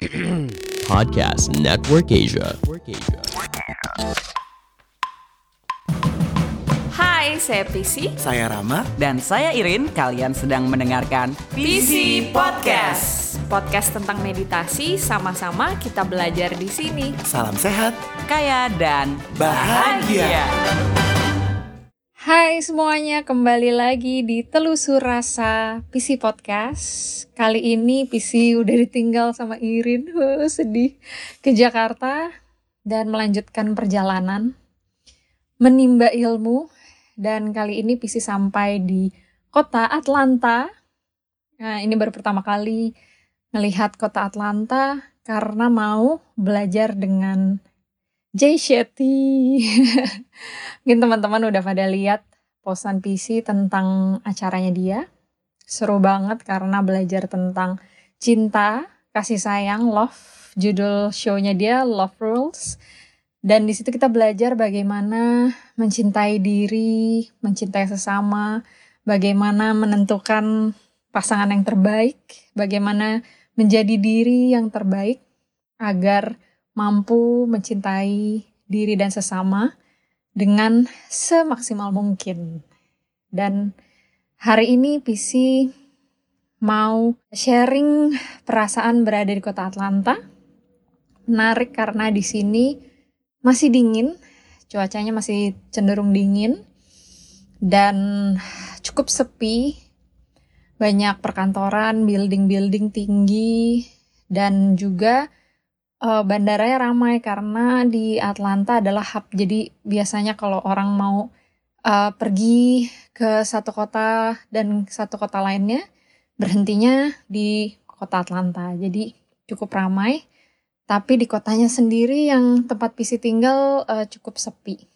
Podcast Network Asia. Hai, saya Prisi. Saya Rama. Dan saya Irin, kalian sedang mendengarkan PC Podcast. Podcast tentang meditasi, sama-sama kita belajar di sini. Salam sehat. Kaya dan Bahagia. Hai semuanya, kembali lagi di Telusur Rasa PC Podcast. Kali ini PC udah ditinggal sama Irin, Huh, sedih, ke Jakarta dan melanjutkan perjalanan menimba ilmu. Dan kali ini PC sampai di kota Atlanta. Nah, ini baru pertama kali melihat kota Atlanta karena mau belajar dengan Jay Shetty. Mungkin teman-teman udah pada lihat posan PC tentang acaranya dia. Seru banget karena belajar tentang cinta, kasih sayang, love. Judul show-nya dia Love Rules. Dan di situ kita belajar bagaimana mencintai diri, mencintai sesama, bagaimana menentukan pasangan yang terbaik, bagaimana menjadi diri yang terbaik agar mampu mencintai diri dan sesama dengan semaksimal mungkin. Dan hari ini PC mau sharing perasaan berada di kota Atlanta. Menarik karena di sini masih dingin, cuacanya masih cenderung dingin dan cukup sepi. Banyak perkantoran, building-building tinggi dan juga uh, bandaranya ramai karena di Atlanta adalah hub. Jadi biasanya kalau orang mau uh, pergi ke satu kota dan satu kota lainnya, berhentinya di kota Atlanta. Jadi cukup ramai. Tapi di kotanya sendiri yang tempat PC tinggal uh, cukup sepi.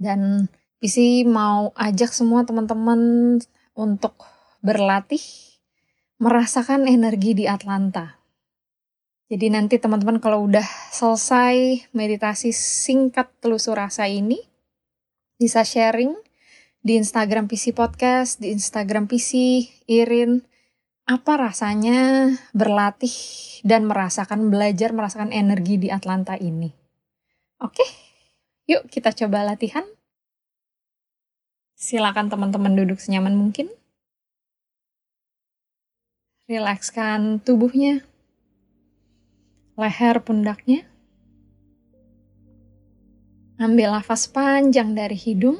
Dan PC mau ajak semua teman-teman untuk berlatih merasakan energi di Atlanta. Jadi nanti teman-teman kalau udah selesai meditasi singkat telusur rasa ini, bisa sharing di Instagram PC Podcast, di Instagram PC Irin, apa rasanya berlatih dan merasakan belajar merasakan energi di Atlanta ini. Oke, yuk kita coba latihan. Silakan teman-teman duduk senyaman mungkin. Rilekskan tubuhnya, leher pundaknya. Ambil nafas panjang dari hidung.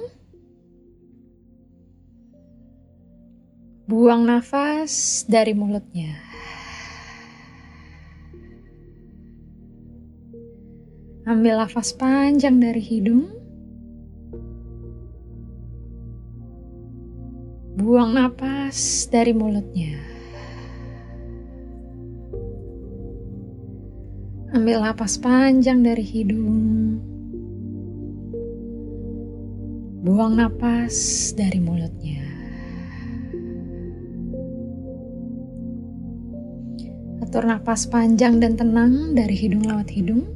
Buang nafas dari mulutnya. Ambil nafas panjang dari hidung. Buang nafas dari mulutnya. Ambil napas panjang dari hidung. Buang napas dari mulutnya. Atur napas panjang dan tenang dari hidung lewat hidung.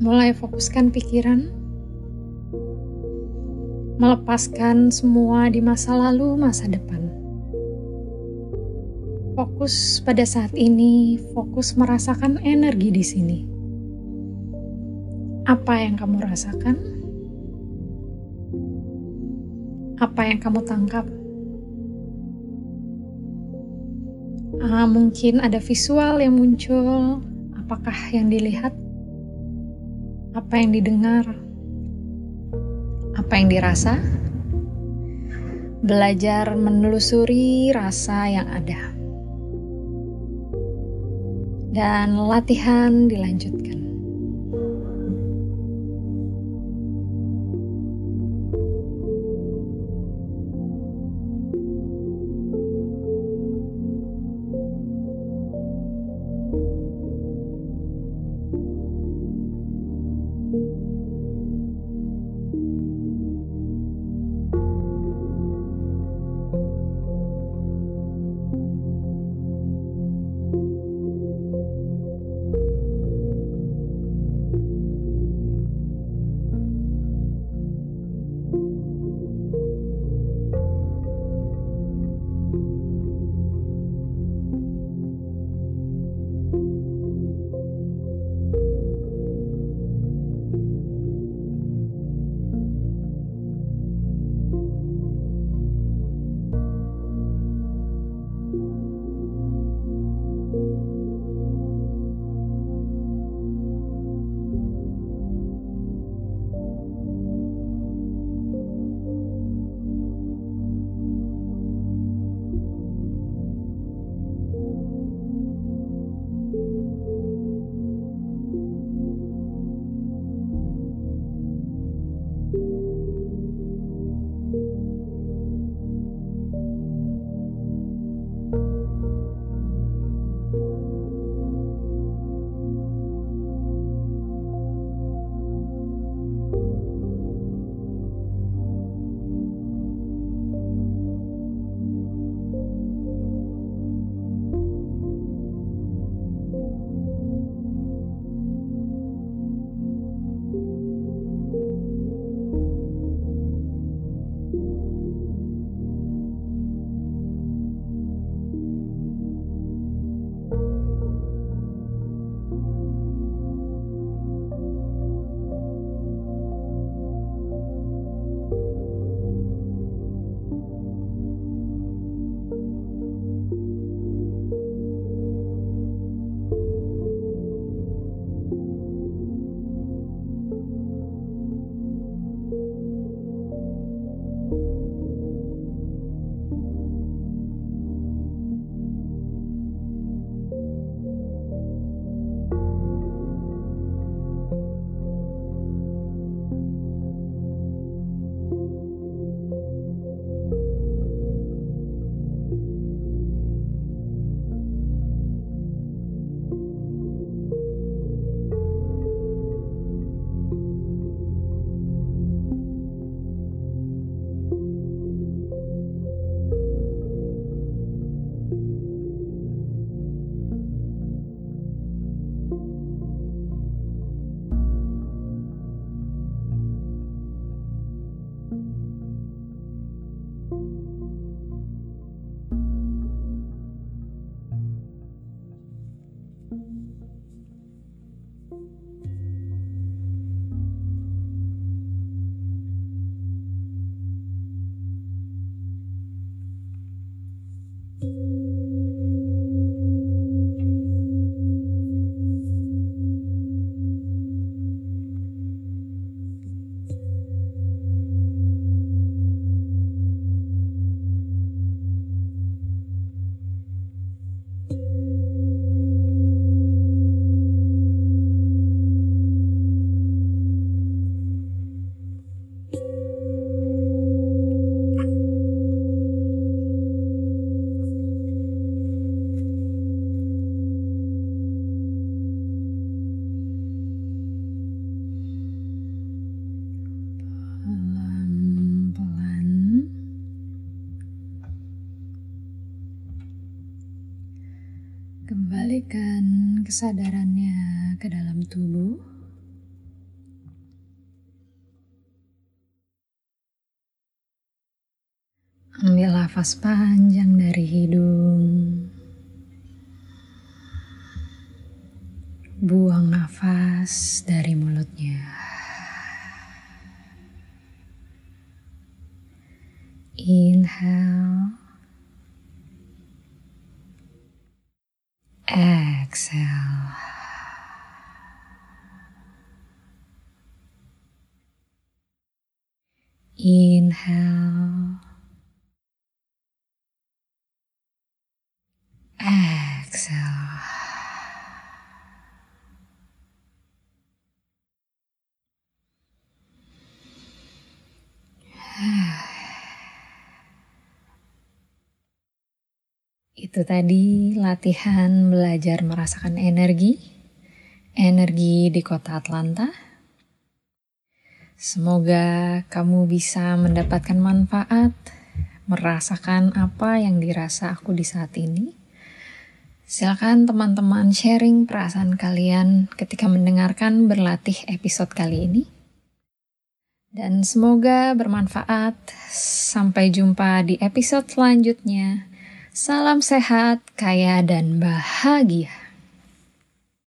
Mulai fokuskan pikiran. Melepaskan semua di masa lalu, masa depan fokus pada saat ini, fokus merasakan energi di sini. Apa yang kamu rasakan? Apa yang kamu tangkap? Ah, mungkin ada visual yang muncul. Apakah yang dilihat? Apa yang didengar? Apa yang dirasa? Belajar menelusuri rasa yang ada dan latihan dilanjutkan. Thank you. Kesadarannya ke dalam tubuh. Ambil nafas panjang dari hidung. Buang nafas dari mulutnya. Inhale. Exhale. Inhale. Exhale. Itu tadi latihan belajar merasakan energi, energi di kota Atlanta. Semoga kamu bisa mendapatkan manfaat, merasakan apa yang dirasa aku di saat ini. Silakan teman-teman sharing perasaan kalian ketika mendengarkan berlatih episode kali ini. Dan semoga bermanfaat. Sampai jumpa di episode selanjutnya. Salam sehat, kaya, dan bahagia.